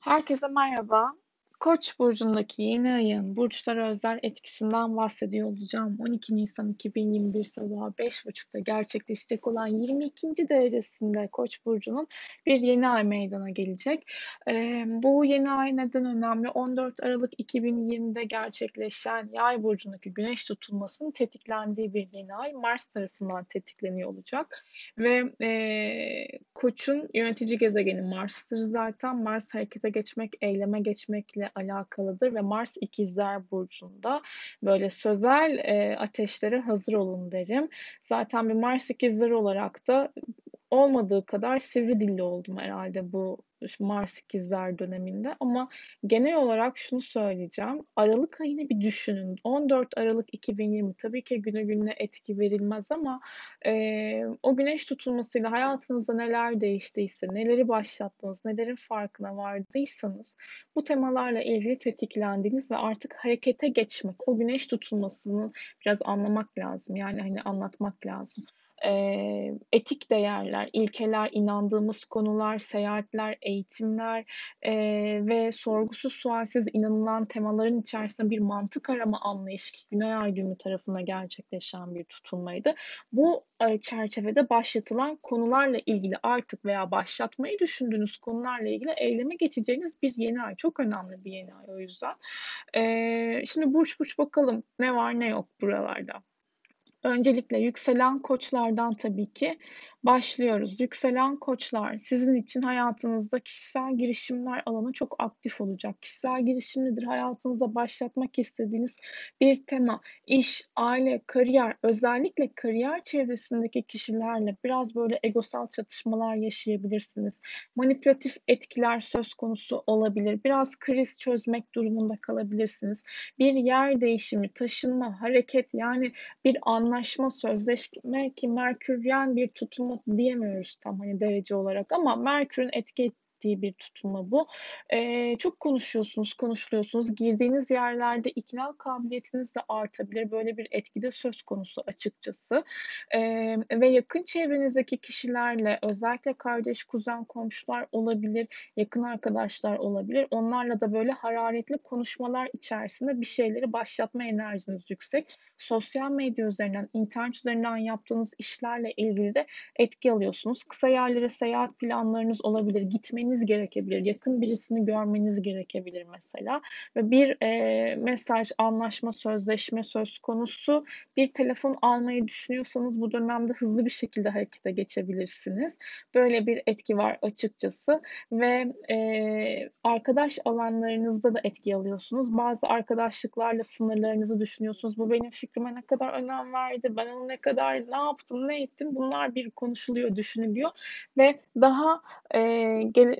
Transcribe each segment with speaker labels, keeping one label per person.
Speaker 1: Herkese merhaba. Koç burcundaki yeni ayın burçlara özel etkisinden bahsediyor olacağım. 12 Nisan 2021 sabahı 5.30'da gerçekleşecek olan 22. derecesinde Koç burcunun bir yeni ay meydana gelecek. Ee, bu yeni ay neden önemli? 14 Aralık 2020'de gerçekleşen Yay burcundaki güneş tutulmasının tetiklendiği bir yeni ay Mars tarafından tetikleniyor olacak. Ve e, Koç'un yönetici gezegeni Mars'tır zaten. Mars harekete geçmek, eyleme geçmekle alakalıdır ve Mars ikizler burcunda. Böyle sözel e, ateşlere hazır olun derim. Zaten bir Mars ikizler olarak da olmadığı kadar sivri dilli oldum herhalde bu Mars ikizler döneminde ama genel olarak şunu söyleyeceğim. Aralık ayını bir düşünün. 14 Aralık 2020 tabii ki güne gününe etki verilmez ama e, o güneş tutulmasıyla hayatınızda neler değiştiyse, neleri başlattınız, nelerin farkına vardıysanız bu temalarla ilgili tetiklendiğiniz ve artık harekete geçmek, o güneş tutulmasını biraz anlamak lazım. Yani hani anlatmak lazım e, etik değerler, ilkeler, inandığımız konular, seyahatler, eğitimler e, ve sorgusuz sualsiz inanılan temaların içerisinde bir mantık arama anlayışı ki Güney Ay düğümü tarafından gerçekleşen bir tutulmaydı. Bu e, çerçevede başlatılan konularla ilgili artık veya başlatmayı düşündüğünüz konularla ilgili eyleme geçeceğiniz bir yeni ay. Çok önemli bir yeni ay o yüzden. E, şimdi burç burç bakalım ne var ne yok buralarda. Öncelikle yükselen koçlardan tabii ki başlıyoruz. Yükselen koçlar sizin için hayatınızda kişisel girişimler alanı çok aktif olacak. Kişisel girişim nedir? Hayatınızda başlatmak istediğiniz bir tema, iş, aile, kariyer, özellikle kariyer çevresindeki kişilerle biraz böyle egosal çatışmalar yaşayabilirsiniz. Manipülatif etkiler söz konusu olabilir. Biraz kriz çözmek durumunda kalabilirsiniz. Bir yer değişimi, taşınma, hareket yani bir anlaşma, sözleşme ki Merküryen bir tutum tutulma diyemiyoruz tam hani derece olarak ama Merkür'ün etki ettiği bir tutulma bu. E, çok konuşuyorsunuz, konuşuluyorsunuz. Girdiğiniz yerlerde ikna kabiliyetiniz de artabilir. Böyle bir etkide söz konusu açıkçası. E, ve yakın çevrenizdeki kişilerle özellikle kardeş, kuzen, komşular olabilir, yakın arkadaşlar olabilir. Onlarla da böyle hararetli konuşmalar içerisinde bir şeyleri başlatma enerjiniz yüksek. Sosyal medya üzerinden, internet üzerinden yaptığınız işlerle ilgili de etki alıyorsunuz. Kısa yerlere seyahat planlarınız olabilir. Gitmeniz görmeniz gerekebilir. Yakın birisini görmeniz gerekebilir mesela. Ve bir e, mesaj, anlaşma, sözleşme söz konusu. Bir telefon almayı düşünüyorsanız bu dönemde hızlı bir şekilde harekete geçebilirsiniz. Böyle bir etki var açıkçası. Ve e, arkadaş alanlarınızda da etki alıyorsunuz. Bazı arkadaşlıklarla sınırlarınızı düşünüyorsunuz. Bu benim fikrime ne kadar önem verdi, ben onu ne kadar ne yaptım, ne ettim bunlar bir konuşuluyor, düşünülüyor. Ve daha e, gele,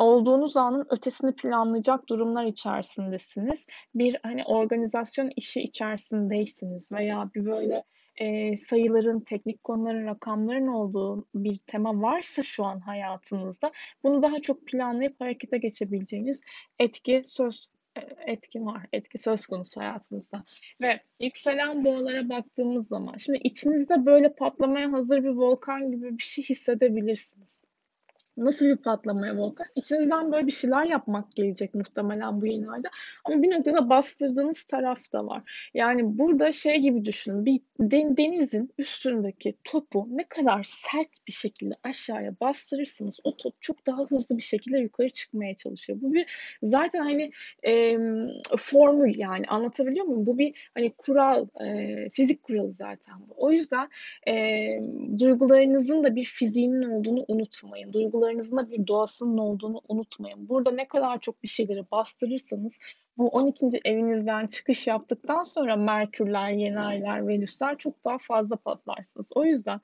Speaker 1: olduğunuz anın ötesini planlayacak durumlar içerisindesiniz. Bir hani organizasyon işi içerisindeysiniz veya bir böyle e, sayıların, teknik konuların, rakamların olduğu bir tema varsa şu an hayatınızda bunu daha çok planlayıp harekete geçebileceğiniz etki söz e, etki var, etki söz konusu hayatınızda. Ve yükselen boğalara baktığımız zaman, şimdi içinizde böyle patlamaya hazır bir volkan gibi bir şey hissedebilirsiniz. Nasıl bir patlamaya volkan? İçinizden böyle bir şeyler yapmak gelecek muhtemelen bu yeni ayda. Ama bir noktada bastırdığınız taraf da var. Yani burada şey gibi düşünün. Bir denizin üstündeki topu ne kadar sert bir şekilde aşağıya bastırırsınız o top çok daha hızlı bir şekilde yukarı çıkmaya çalışıyor. Bu bir zaten hani e, formül yani anlatabiliyor muyum? Bu bir hani kural, e, fizik kuralı zaten bu. O yüzden e, duygularınızın da bir fiziğinin olduğunu unutmayın. Duygular duygularınızın da bir doğasının olduğunu unutmayın. Burada ne kadar çok bir şeyleri bastırırsanız bu 12. evinizden çıkış yaptıktan sonra Merkürler, yeni aylar, Venüsler çok daha fazla patlarsınız. O yüzden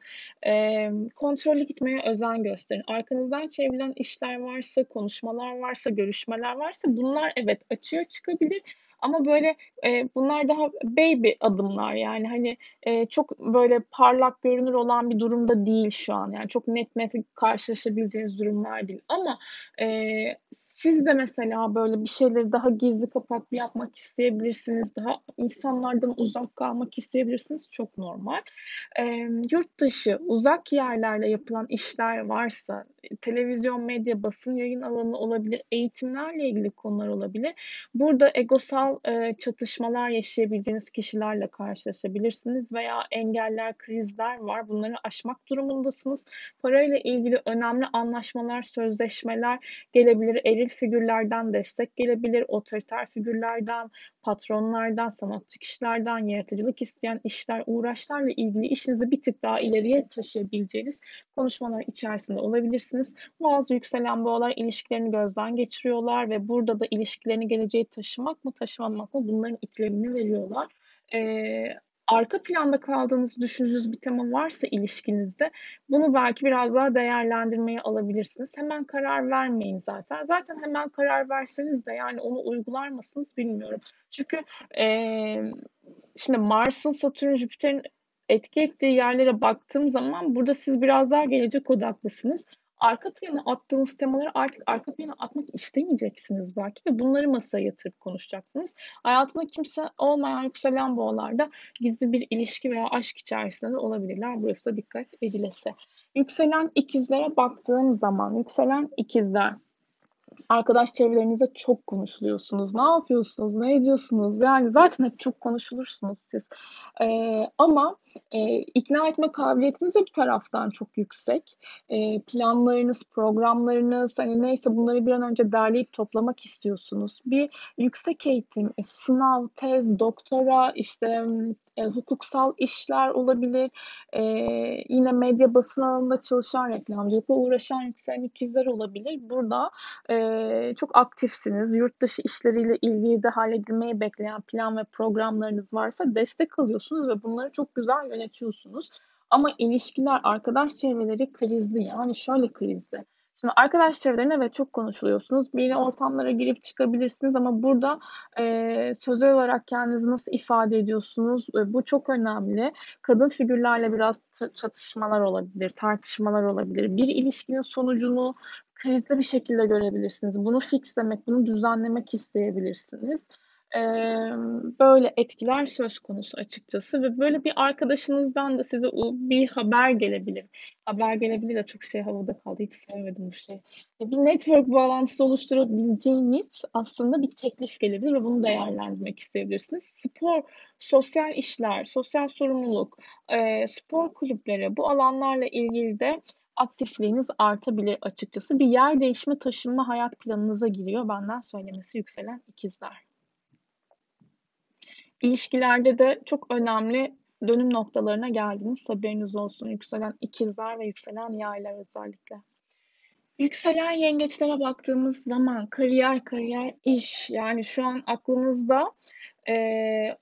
Speaker 1: e, kontrollü gitmeye özen gösterin. Arkanızdan çevrilen işler varsa, konuşmalar varsa, görüşmeler varsa bunlar evet açığa çıkabilir ama böyle e, bunlar daha baby adımlar yani hani e, çok böyle parlak görünür olan bir durumda değil şu an. Yani çok net net karşılaşabileceğiniz durumlar değil. Ama e, siz de mesela böyle bir şeyleri daha gizli kapaklı yapmak isteyebilirsiniz. Daha insanlardan uzak kalmak isteyebilirsiniz. Çok normal. E, yurt dışı, uzak yerlerle yapılan işler varsa, televizyon, medya, basın yayın alanı olabilir, eğitimlerle ilgili konular olabilir. Burada egosal e, çatışmalar yaşayabileceğiniz kişilerle karşılaşabilirsiniz veya engeller, krizler var. Bunları aşmak durumundasınız. Parayla ilgili önemli anlaşmalar, sözleşmeler gelebilir. Eril figürlerden destek gelebilir. Otoriter figürlerden, patronlardan, sanatçı kişilerden, yaratıcılık isteyen işler, uğraşlarla ilgili işinizi bir tık daha ileriye taşıyabileceğiniz konuşmalar içerisinde olabilirsiniz. Bazı yükselen boğalar ilişkilerini gözden geçiriyorlar ve burada da ilişkilerini geleceğe taşımak mı taşımamak mı bunların ikilemini veriyorlar. Ee, arka planda kaldığınız düşündüğünüz bir tema varsa ilişkinizde bunu belki biraz daha değerlendirmeye alabilirsiniz. Hemen karar vermeyin zaten. Zaten hemen karar verseniz de yani onu uygular mısınız bilmiyorum. Çünkü e, şimdi Mars'ın, Satürn, Jüpiter'in etki ettiği yerlere baktığım zaman burada siz biraz daha gelecek odaklısınız arka plana attığınız temaları artık arka plana atmak istemeyeceksiniz belki ve bunları masaya yatırıp konuşacaksınız. Hayatında kimse olmayan yükselen boğalarda gizli bir ilişki veya aşk içerisinde olabilirler. Burası da dikkat edilese. Yükselen ikizlere baktığım zaman yükselen ikizler arkadaş çevrelerinize çok konuşuluyorsunuz. Ne yapıyorsunuz? Ne ediyorsunuz? Yani zaten hep çok konuşulursunuz siz. Ee, ama e, ikna etme kabiliyetiniz de bir taraftan çok yüksek. E, planlarınız, programlarınız hani neyse bunları bir an önce derleyip toplamak istiyorsunuz. Bir yüksek eğitim, sınav, tez, doktora, işte e, hukuksal işler olabilir. E, yine medya basın alanında çalışan, reklamcılıkla uğraşan yükselen ikizler olabilir. Burada e, çok aktifsiniz. Yurt dışı işleriyle ilgili de halledilmeyi bekleyen plan ve programlarınız varsa destek alıyorsunuz ve bunları çok güzel yönetiyorsunuz. Ama ilişkiler, arkadaş çevreleri krizli. Yani şöyle krizli. Şimdi arkadaş çevrelerine evet çok konuşuluyorsunuz. Yeni ortamlara girip çıkabilirsiniz ama burada e, sözel olarak kendinizi nasıl ifade ediyorsunuz? E, bu çok önemli. Kadın figürlerle biraz çatışmalar olabilir, tartışmalar olabilir. Bir ilişkinin sonucunu krizli bir şekilde görebilirsiniz. Bunu fixlemek, bunu düzenlemek isteyebilirsiniz böyle etkiler söz konusu açıkçası ve böyle bir arkadaşınızdan da size bir haber gelebilir. Haber gelebilir de çok şey havada kaldı. Hiç sevmedim bu şey. Bir network bağlantısı oluşturabileceğiniz aslında bir teklif gelebilir ve bunu değerlendirmek isteyebilirsiniz. Spor, sosyal işler, sosyal sorumluluk, spor kulüpleri bu alanlarla ilgili de aktifliğiniz artabilir açıkçası. Bir yer değişme, taşınma hayat planınıza giriyor. Benden söylemesi yükselen ikizler. İlişkilerde de çok önemli dönüm noktalarına geldiniz. Haberiniz olsun. Yükselen ikizler ve yükselen yaylar özellikle. Yükselen yengeçlere baktığımız zaman kariyer, kariyer, iş yani şu an aklınızda e,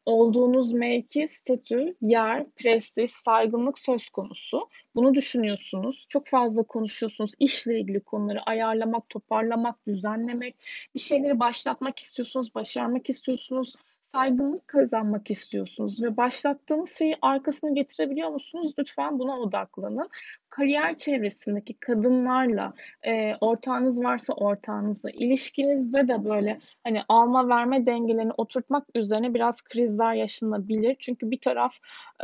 Speaker 1: olduğunuz mevki, statü, yer, prestij, saygınlık söz konusu. Bunu düşünüyorsunuz. Çok fazla konuşuyorsunuz. İşle ilgili konuları ayarlamak, toparlamak, düzenlemek. Bir şeyleri başlatmak istiyorsunuz, başarmak istiyorsunuz saygınlık kazanmak istiyorsunuz ve başlattığınız şeyi arkasına getirebiliyor musunuz? Lütfen buna odaklanın. Kariyer çevresindeki kadınlarla, e, ortağınız varsa ortağınızla, ilişkinizde de böyle hani alma verme dengelerini oturtmak üzerine biraz krizler yaşanabilir. Çünkü bir taraf,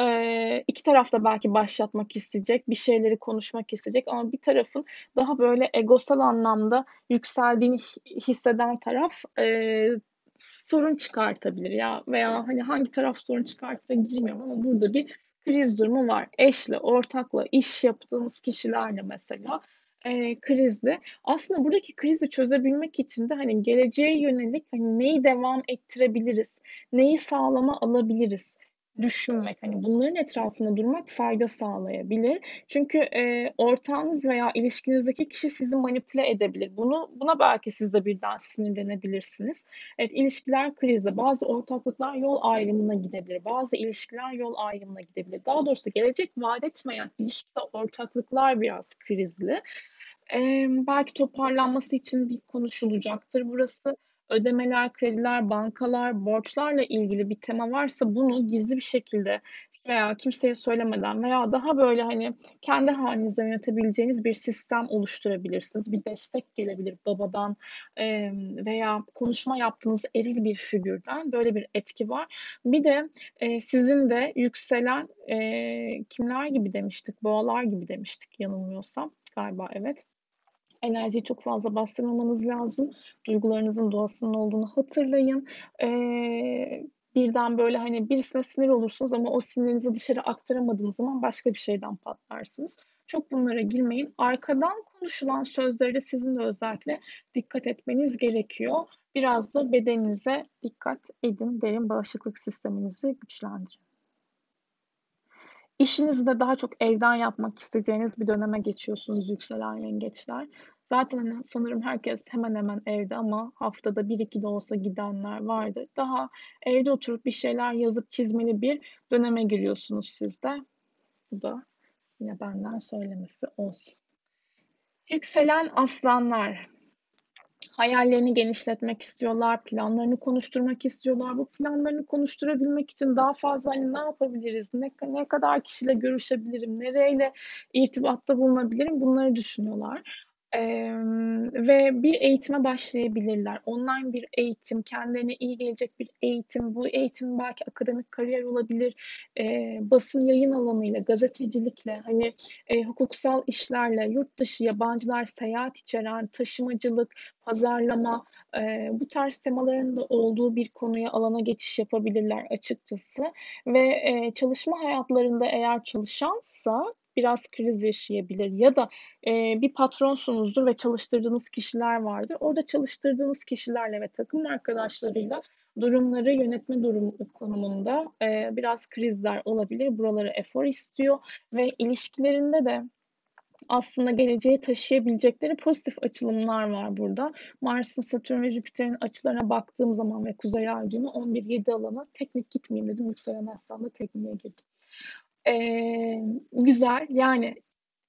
Speaker 1: e, iki taraf da belki başlatmak isteyecek, bir şeyleri konuşmak isteyecek ama bir tarafın daha böyle egosal anlamda yükseldiğini hisseden taraf e, sorun çıkartabilir ya veya hani hangi taraf sorun çıkartır girmiyorum ama burada bir kriz durumu var. Eşle, ortakla, iş yaptığınız kişilerle mesela e, krizde. Aslında buradaki krizi çözebilmek için de hani geleceğe yönelik hani neyi devam ettirebiliriz, neyi sağlama alabiliriz düşünmek, hani bunların etrafında durmak fayda sağlayabilir. Çünkü e, ortağınız veya ilişkinizdeki kişi sizi manipüle edebilir. Bunu buna belki siz de birden sinirlenebilirsiniz. Evet, ilişkiler krizde. Bazı ortaklıklar yol ayrımına gidebilir. Bazı ilişkiler yol ayrımına gidebilir. Daha doğrusu gelecek vaat etmeyen ilişki ve ortaklıklar biraz krizli. E, belki toparlanması için bir konuşulacaktır burası ödemeler, krediler, bankalar, borçlarla ilgili bir tema varsa bunu gizli bir şekilde veya kimseye söylemeden veya daha böyle hani kendi halinizde yönetebileceğiniz bir sistem oluşturabilirsiniz. Bir destek gelebilir babadan veya konuşma yaptığınız eril bir figürden böyle bir etki var. Bir de sizin de yükselen kimler gibi demiştik, boğalar gibi demiştik yanılmıyorsam galiba evet enerjiyi çok fazla bastırmamanız lazım. Duygularınızın doğasının olduğunu hatırlayın. Ee, birden böyle hani birisine sinir olursunuz ama o sinirinizi dışarı aktaramadığınız zaman başka bir şeyden patlarsınız. Çok bunlara girmeyin. Arkadan konuşulan sözlere sizin de özellikle dikkat etmeniz gerekiyor. Biraz da bedeninize dikkat edin derin bağışıklık sisteminizi güçlendirin. İşinizi de daha çok evden yapmak isteyeceğiniz bir döneme geçiyorsunuz yükselen yengeçler. Zaten hani sanırım herkes hemen hemen evde ama haftada bir iki de olsa gidenler vardı. Daha evde oturup bir şeyler yazıp çizmeli bir döneme giriyorsunuz siz de. Bu da yine benden söylemesi olsun. Yükselen aslanlar hayallerini genişletmek istiyorlar, planlarını konuşturmak istiyorlar. Bu planlarını konuşturabilmek için daha fazla hani ne yapabiliriz, ne, ne kadar kişiyle görüşebilirim, nereyle irtibatta bulunabilirim bunları düşünüyorlar. Ee, ve bir eğitime başlayabilirler. Online bir eğitim, kendilerine iyi gelecek bir eğitim. Bu eğitim belki akademik kariyer olabilir, e, basın yayın alanıyla, gazetecilikle, hani e, hukuksal işlerle, yurt dışı, yabancılar, seyahat içeren, taşımacılık, pazarlama, e, bu tarz temaların da olduğu bir konuya, alana geçiş yapabilirler açıkçası. Ve e, çalışma hayatlarında eğer çalışansa biraz kriz yaşayabilir ya da e, bir patronsunuzdur ve çalıştırdığınız kişiler vardır. Orada çalıştırdığınız kişilerle ve takım arkadaşlarıyla durumları yönetme durum konumunda e, biraz krizler olabilir. Buraları efor istiyor ve ilişkilerinde de aslında geleceğe taşıyabilecekleri pozitif açılımlar var burada. Mars'ın, Satürn ve Jüpiter'in açılarına baktığım zaman ve Kuzey Ay düğümü 11-7 alana teknik gitmeyeyim dedim. Yükselen Aslan'da tekniğe girdim. Ee, güzel. Yani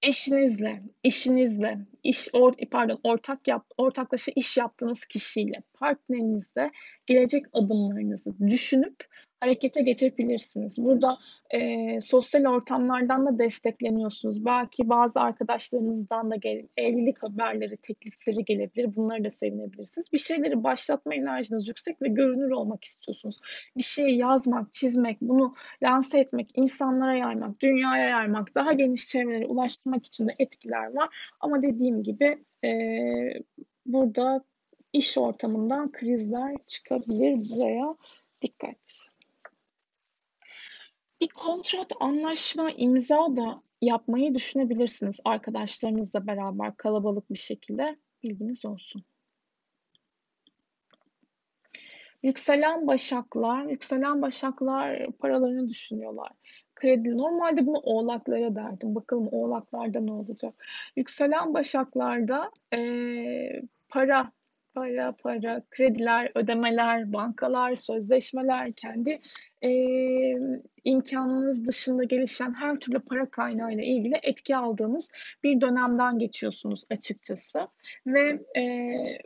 Speaker 1: eşinizle, işinizle, iş or, pardon ortak yap, ortaklaşa iş yaptığınız kişiyle, partnerinizle gelecek adımlarınızı düşünüp harekete geçebilirsiniz. Burada e, sosyal ortamlardan da destekleniyorsunuz. Belki bazı arkadaşlarınızdan da gel, evlilik haberleri, teklifleri gelebilir. Bunları da sevinebilirsiniz. Bir şeyleri başlatma enerjiniz yüksek ve görünür olmak istiyorsunuz. Bir şeyi yazmak, çizmek, bunu lanse etmek, insanlara yaymak, dünyaya yaymak, daha geniş çevrelere ulaştırmak için de etkiler var. Ama dediğim gibi e, burada iş ortamından krizler çıkabilir buraya dikkat bir kontrat, anlaşma, imza da yapmayı düşünebilirsiniz arkadaşlarınızla beraber kalabalık bir şekilde. Bilginiz olsun. Yükselen başaklar, yükselen başaklar paralarını düşünüyorlar. Kredi, normalde bunu oğlaklara derdim. Bakalım oğlaklarda ne olacak. Yükselen başaklarda ee, para para, para, krediler, ödemeler, bankalar, sözleşmeler, kendi e, imkanınız dışında gelişen her türlü para kaynağıyla ilgili etki aldığınız bir dönemden geçiyorsunuz açıkçası. Ve e,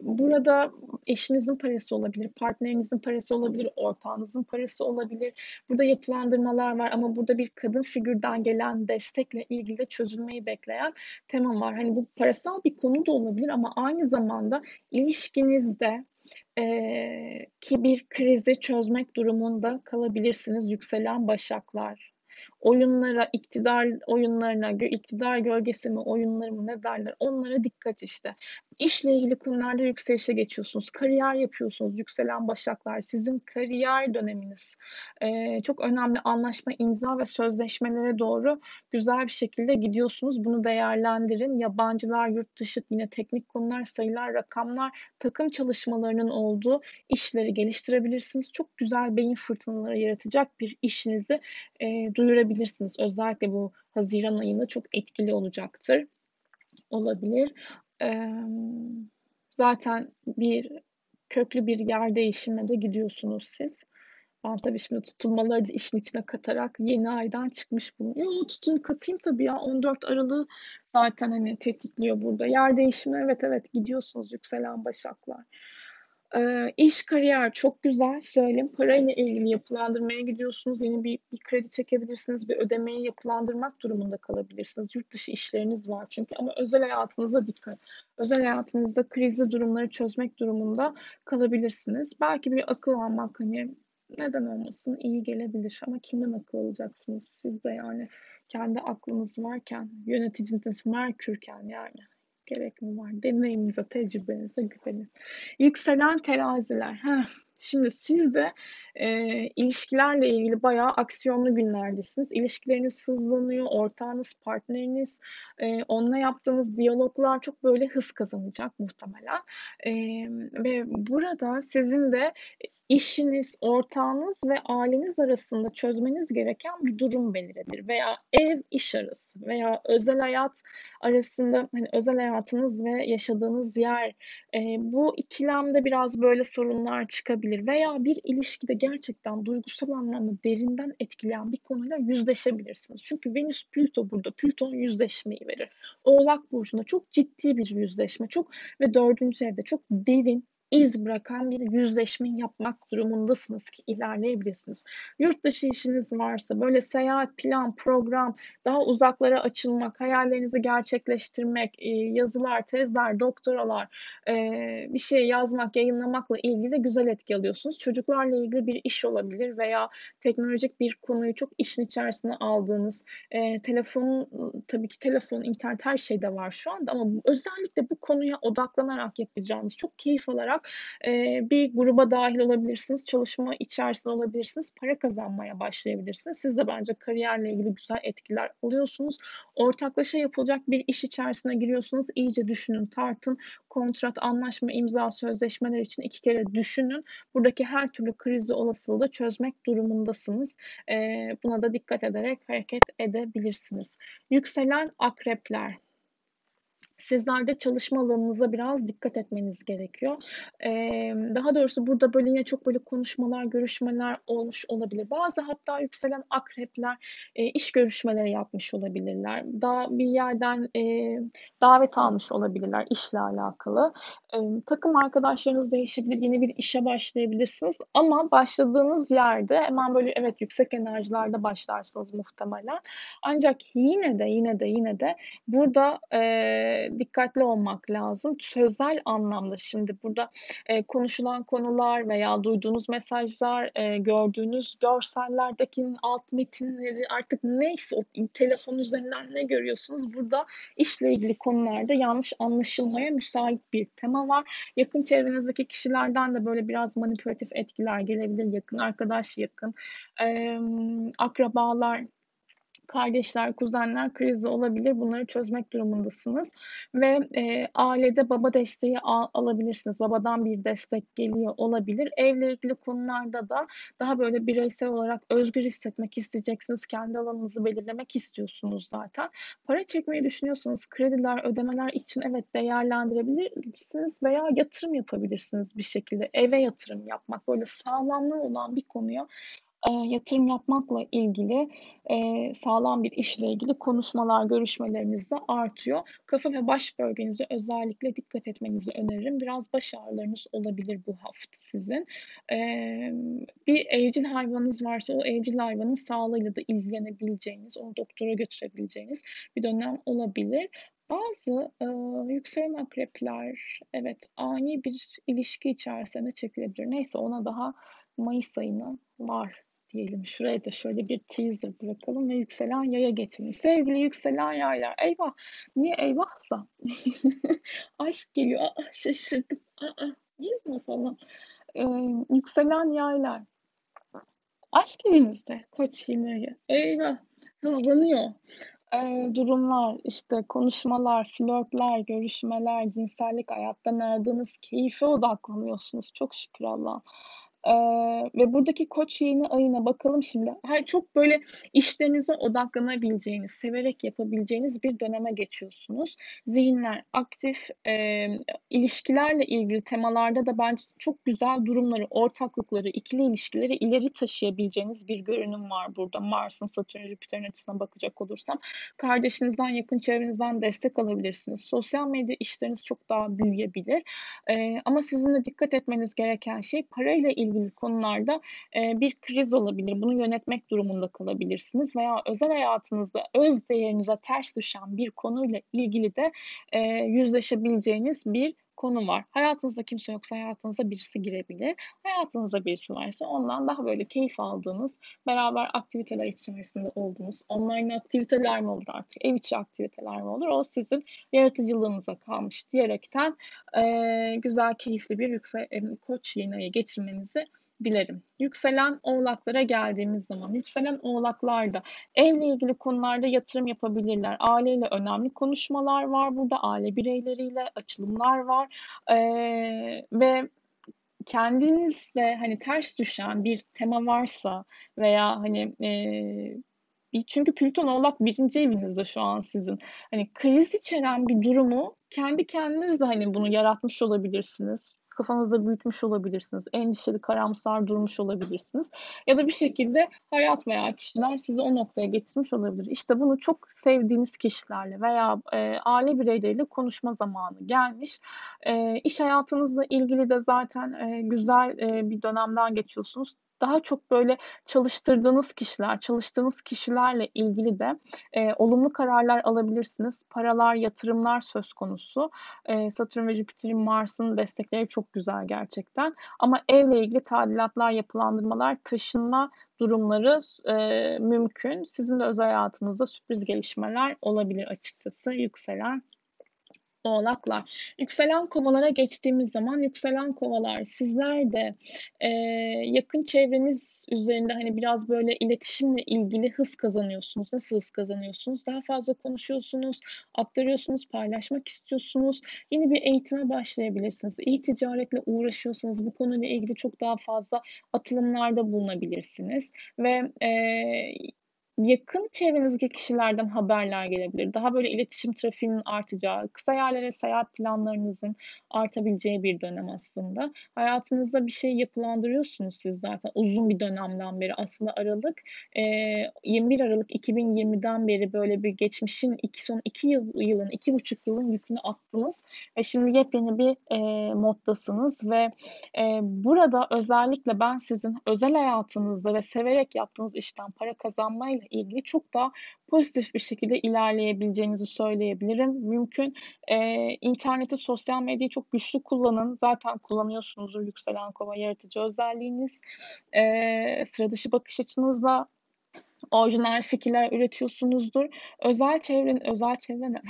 Speaker 1: burada eşinizin parası olabilir, partnerinizin parası olabilir, ortağınızın parası olabilir. Burada yapılandırmalar var ama burada bir kadın figürden gelen destekle ilgili de çözülmeyi bekleyen tema var. Hani bu parasal bir konu da olabilir ama aynı zamanda ilişkinizde e, ki bir krizi çözmek durumunda kalabilirsiniz yükselen başaklar oyunlara, iktidar oyunlarına, iktidar gölgesi mi, oyunları mı ne derler onlara dikkat işte. İşle ilgili konularda yükselişe geçiyorsunuz. Kariyer yapıyorsunuz. Yükselen başaklar. Sizin kariyer döneminiz. Ee, çok önemli anlaşma, imza ve sözleşmelere doğru güzel bir şekilde gidiyorsunuz. Bunu değerlendirin. Yabancılar, yurt dışı, yine teknik konular, sayılar, rakamlar, takım çalışmalarının olduğu işleri geliştirebilirsiniz. Çok güzel beyin fırtınaları yaratacak bir işinizi e, duyurabilirsiniz. Özellikle bu Haziran ayında çok etkili olacaktır olabilir. zaten bir köklü bir yer değişimine de gidiyorsunuz siz. Ben tabii şimdi tutulmaları da işin içine katarak yeni aydan çıkmış bunu. Yo tutun katayım tabii ya 14 Aralık'ı zaten hani tetikliyor burada. Yer değişimi evet evet gidiyorsunuz yükselen başaklar. Ee, iş, kariyer çok güzel söyleyeyim. Parayla ilgili yapılandırmaya gidiyorsunuz. Yeni bir, bir kredi çekebilirsiniz. Bir ödemeyi yapılandırmak durumunda kalabilirsiniz. Yurt dışı işleriniz var çünkü. Ama özel hayatınıza dikkat. Özel hayatınızda krizli durumları çözmek durumunda kalabilirsiniz. Belki bir akıl almak hani neden olmasın iyi gelebilir. Ama kimden akıl alacaksınız? Siz de yani kendi aklınız varken, yöneticiniz Merkürken yani gerek mi var? Deneyiminize, tecrübenize güvenin. Yükselen teraziler. Heh, Şimdi siz de e, ilişkilerle ilgili bayağı aksiyonlu günlerdesiniz. İlişkileriniz hızlanıyor, ortağınız, partneriniz, e, onunla yaptığınız diyaloglar çok böyle hız kazanacak muhtemelen. E, ve burada sizin de işiniz, ortağınız ve aileniz arasında çözmeniz gereken bir durum beliridir. Veya ev iş arası veya özel hayat arasında hani özel hayatınız ve yaşadığınız yer e, bu ikilemde biraz böyle sorunlar çıkabilir veya bir ilişkide gerçekten duygusal anlamda derinden etkileyen bir konuyla yüzleşebilirsiniz. Çünkü Venüs Plüto burada. Plüton yüzleşmeyi verir. Oğlak burcunda çok ciddi bir yüzleşme, çok ve dördüncü evde çok derin iz bırakan bir yüzleşme yapmak durumundasınız ki ilerleyebilirsiniz. Yurt dışı işiniz varsa böyle seyahat, plan, program, daha uzaklara açılmak, hayallerinizi gerçekleştirmek, e, yazılar, tezler, doktoralar, e, bir şey yazmak, yayınlamakla ilgili güzel etki alıyorsunuz. Çocuklarla ilgili bir iş olabilir veya teknolojik bir konuyu çok işin içerisine aldığınız, e, telefon, tabii ki telefon, internet her şeyde var şu anda ama özellikle bu konuya odaklanarak yapacağınız, çok keyif alarak e, bir gruba dahil olabilirsiniz, çalışma içerisinde olabilirsiniz, para kazanmaya başlayabilirsiniz. Siz de bence kariyerle ilgili güzel etkiler alıyorsunuz. Ortaklaşa yapılacak bir iş içerisine giriyorsunuz. İyice düşünün, tartın. Kontrat, anlaşma, imza, sözleşmeler için iki kere düşünün. Buradaki her türlü krizli olasılığı çözmek durumundasınız. E, buna da dikkat ederek hareket edebilirsiniz. Yükselen akrepler sizler çalışma alanınıza biraz dikkat etmeniz gerekiyor. Ee, daha doğrusu burada böyle yine çok böyle konuşmalar, görüşmeler olmuş olabilir. Bazı hatta yükselen akrepler e, iş görüşmeleri yapmış olabilirler. Daha bir yerden e, davet almış olabilirler işle alakalı. E, takım arkadaşlarınız değişebilir, yeni bir işe başlayabilirsiniz. Ama başladığınız yerde hemen böyle evet yüksek enerjilerde başlarsınız muhtemelen. Ancak yine de yine de yine de burada e, dikkatli olmak lazım. Sözel anlamda şimdi burada e, konuşulan konular veya duyduğunuz mesajlar, e, gördüğünüz görsellerdeki alt metinleri artık neyse o telefon üzerinden ne görüyorsunuz burada işle ilgili konularda yanlış anlaşılmaya müsait bir tema var. Yakın çevrenizdeki kişilerden de böyle biraz manipülatif etkiler gelebilir. Yakın arkadaş, yakın e, akrabalar kardeşler, kuzenler krizi olabilir. Bunları çözmek durumundasınız. Ve e, ailede baba desteği al, alabilirsiniz. Babadan bir destek geliyor olabilir. Evle ilgili konularda da daha böyle bireysel olarak özgür hissetmek isteyeceksiniz. Kendi alanınızı belirlemek istiyorsunuz zaten. Para çekmeyi düşünüyorsanız krediler, ödemeler için evet değerlendirebilirsiniz veya yatırım yapabilirsiniz bir şekilde. Eve yatırım yapmak böyle sağlamlığı olan bir konuya e, yatırım yapmakla ilgili e, sağlam bir işle ilgili konuşmalar, görüşmeleriniz de artıyor. Kafa ve baş bölgenize özellikle dikkat etmenizi öneririm. Biraz baş ağrılarınız olabilir bu hafta sizin. E, bir evcil hayvanınız varsa o evcil hayvanın sağlığıyla da ilgilenebileceğiniz, onu doktora götürebileceğiniz bir dönem olabilir. Bazı e, yükselen akrepler evet ani bir ilişki içerisine çekilebilir. Neyse ona daha Mayıs ayına var diyelim. Şuraya da şöyle bir teaser bırakalım ve yükselen yaya getirelim. Sevgili yükselen yaylar. Eyvah. Niye eyvahsa? Aşk geliyor. Aa, şaşırdım. Aa, biz mi falan? Ee, yükselen yaylar. Aşk evinizde. Koç hilmeyi. Eyvah. Hızlanıyor. Ee, durumlar, işte konuşmalar, flörtler, görüşmeler, cinsellik hayattan aradığınız keyfe odaklanıyorsunuz. Çok şükür Allah'a. Ee, ve buradaki koç yeni ayına bakalım şimdi. Her çok böyle işlerinize odaklanabileceğiniz, severek yapabileceğiniz bir döneme geçiyorsunuz. Zihinler aktif, e, ilişkilerle ilgili temalarda da bence çok güzel durumları, ortaklıkları, ikili ilişkileri ileri taşıyabileceğiniz bir görünüm var burada. Mars'ın Satürn, Jüpiter'in açısına bakacak olursam. Kardeşinizden, yakın çevrenizden destek alabilirsiniz. Sosyal medya işleriniz çok daha büyüyebilir. E, ama sizin de dikkat etmeniz gereken şey parayla ilgili konularda e, bir kriz olabilir. Bunu yönetmek durumunda kalabilirsiniz veya özel hayatınızda öz değerinize ters düşen bir konuyla ilgili de e, yüzleşebileceğiniz bir konu var. Hayatınızda kimse yoksa hayatınıza birisi girebilir. Hayatınızda birisi varsa ondan daha böyle keyif aldığınız, beraber aktiviteler içerisinde olduğunuz, online aktiviteler mi olur artık, ev içi aktiviteler mi olur? O sizin yaratıcılığınıza kalmış diyerekten e, güzel, keyifli bir yüksek koç yeni ayı geçirmenizi dilerim. Yükselen oğlaklara geldiğimiz zaman, yükselen oğlaklar da evle ilgili konularda yatırım yapabilirler. Aileyle önemli konuşmalar var burada, aile bireyleriyle açılımlar var ee, ve kendinizle hani ters düşen bir tema varsa veya hani e, çünkü Plüton Oğlak birinci evinizde şu an sizin. Hani kriz içeren bir durumu kendi kendinizle hani bunu yaratmış olabilirsiniz kafanızda büyütmüş olabilirsiniz. Endişeli, karamsar durmuş olabilirsiniz. Ya da bir şekilde hayat veya kişiler sizi o noktaya getirmiş olabilir. İşte bunu çok sevdiğiniz kişilerle veya e, aile bireyleriyle konuşma zamanı gelmiş. E, iş hayatınızla ilgili de zaten e, güzel e, bir dönemden geçiyorsunuz daha çok böyle çalıştırdığınız kişiler, çalıştığınız kişilerle ilgili de e, olumlu kararlar alabilirsiniz. Paralar, yatırımlar söz konusu. E, Satürn ve Jüpiter'in Mars'ın destekleri çok güzel gerçekten. Ama evle ilgili tadilatlar, yapılandırmalar, taşınma durumları e, mümkün. Sizin de özel hayatınızda sürpriz gelişmeler olabilir açıkçası yükselen Oğlaklar. Yükselen kovalara geçtiğimiz zaman yükselen kovalar sizler de e, yakın çevreniz üzerinde hani biraz böyle iletişimle ilgili hız kazanıyorsunuz. Nasıl hız kazanıyorsunuz? Daha fazla konuşuyorsunuz, aktarıyorsunuz, paylaşmak istiyorsunuz. Yeni bir eğitime başlayabilirsiniz. İyi ticaretle uğraşıyorsanız bu konuyla ilgili çok daha fazla atılımlarda bulunabilirsiniz. Ve e, yakın çevrenizdeki kişilerden haberler gelebilir. Daha böyle iletişim trafiğinin artacağı, kısa yerlere seyahat planlarınızın artabileceği bir dönem aslında. Hayatınızda bir şey yapılandırıyorsunuz siz zaten uzun bir dönemden beri. Aslında Aralık 21 Aralık 2020'den beri böyle bir geçmişin iki, son iki yıl, yılın, iki buçuk yılın yükünü attınız ve şimdi yepyeni bir moddasınız ve burada özellikle ben sizin özel hayatınızda ve severek yaptığınız işten para kazanmayla ilgili çok daha pozitif bir şekilde ilerleyebileceğinizi söyleyebilirim. Mümkün e, interneti, sosyal medyayı çok güçlü kullanın. Zaten kullanıyorsunuzdur yükselen kova yaratıcı özelliğiniz. E, sıra dışı bakış açınızla orijinal fikirler üretiyorsunuzdur. Özel çevrenin, özel çevre ne?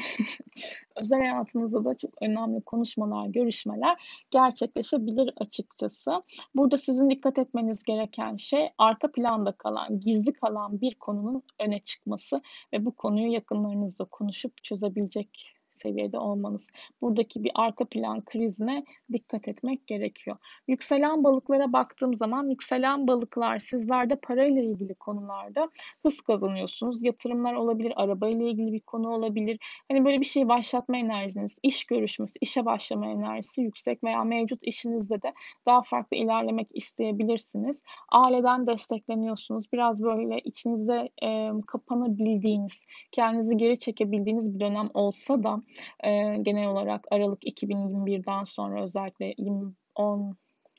Speaker 1: özel hayatınızda da çok önemli konuşmalar, görüşmeler gerçekleşebilir açıkçası. Burada sizin dikkat etmeniz gereken şey arka planda kalan, gizli kalan bir konunun öne çıkması ve bu konuyu yakınlarınızla konuşup çözebilecek seviyede olmanız. Buradaki bir arka plan krizine dikkat etmek gerekiyor. Yükselen balıklara baktığım zaman yükselen balıklar sizlerde parayla ilgili konularda hız kazanıyorsunuz. Yatırımlar olabilir, arabayla ilgili bir konu olabilir. Hani böyle bir şey başlatma enerjiniz, iş görüşmesi, işe başlama enerjisi yüksek veya mevcut işinizde de daha farklı ilerlemek isteyebilirsiniz. Aileden destekleniyorsunuz. Biraz böyle içinize e, kapanabildiğiniz, kendinizi geri çekebildiğiniz bir dönem olsa da e, genel olarak Aralık 2021'den sonra özellikle 20, 10,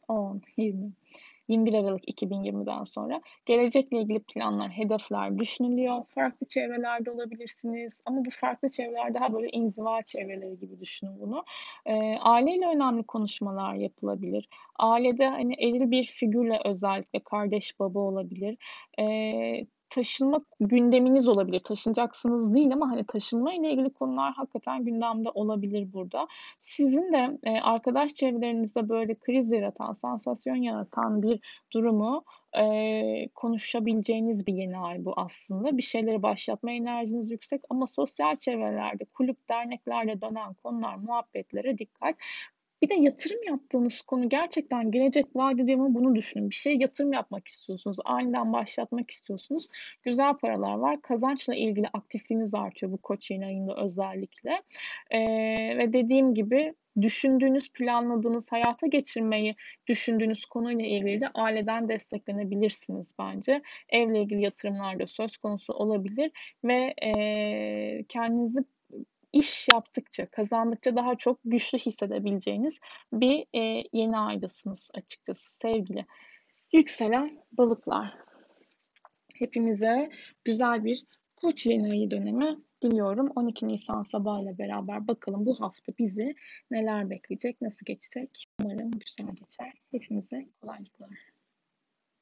Speaker 1: 10, 20, 21 Aralık 2020'den sonra gelecekle ilgili planlar, hedefler düşünülüyor. Farklı çevrelerde olabilirsiniz ama bu farklı çevreler daha böyle inziva çevreleri gibi düşünün bunu. E, aileyle önemli konuşmalar yapılabilir. Ailede hani eril bir figürle özellikle kardeş baba olabilir. E, taşınma gündeminiz olabilir. Taşınacaksınız değil ama hani taşınma ile ilgili konular hakikaten gündemde olabilir burada. Sizin de e, arkadaş çevrelerinizde böyle kriz yaratan, sansasyon yaratan bir durumu e, konuşabileceğiniz bir yeni ay bu aslında. Bir şeyleri başlatma enerjiniz yüksek ama sosyal çevrelerde, kulüp, derneklerde dönen konular, muhabbetlere dikkat. Bir de yatırım yaptığınız konu gerçekten gelecek vaat ediyor mu bunu düşünün. Bir şeye yatırım yapmak istiyorsunuz. Aniden başlatmak istiyorsunuz. Güzel paralar var. Kazançla ilgili aktifliğiniz artıyor bu koç yeni ayında özellikle. Ee, ve dediğim gibi düşündüğünüz, planladığınız, hayata geçirmeyi düşündüğünüz konuyla ilgili de aileden desteklenebilirsiniz bence. Evle ilgili yatırımlar da söz konusu olabilir ve e, kendinizi iş yaptıkça, kazandıkça daha çok güçlü hissedebileceğiniz bir e, yeni aydasınız açıkçası sevgili yükselen balıklar. Hepimize güzel bir koç yeni ayı dönemi diliyorum. 12 Nisan sabahıyla beraber bakalım bu hafta bizi neler bekleyecek, nasıl geçecek. Umarım güzel geçer. Hepimize kolaylıklar.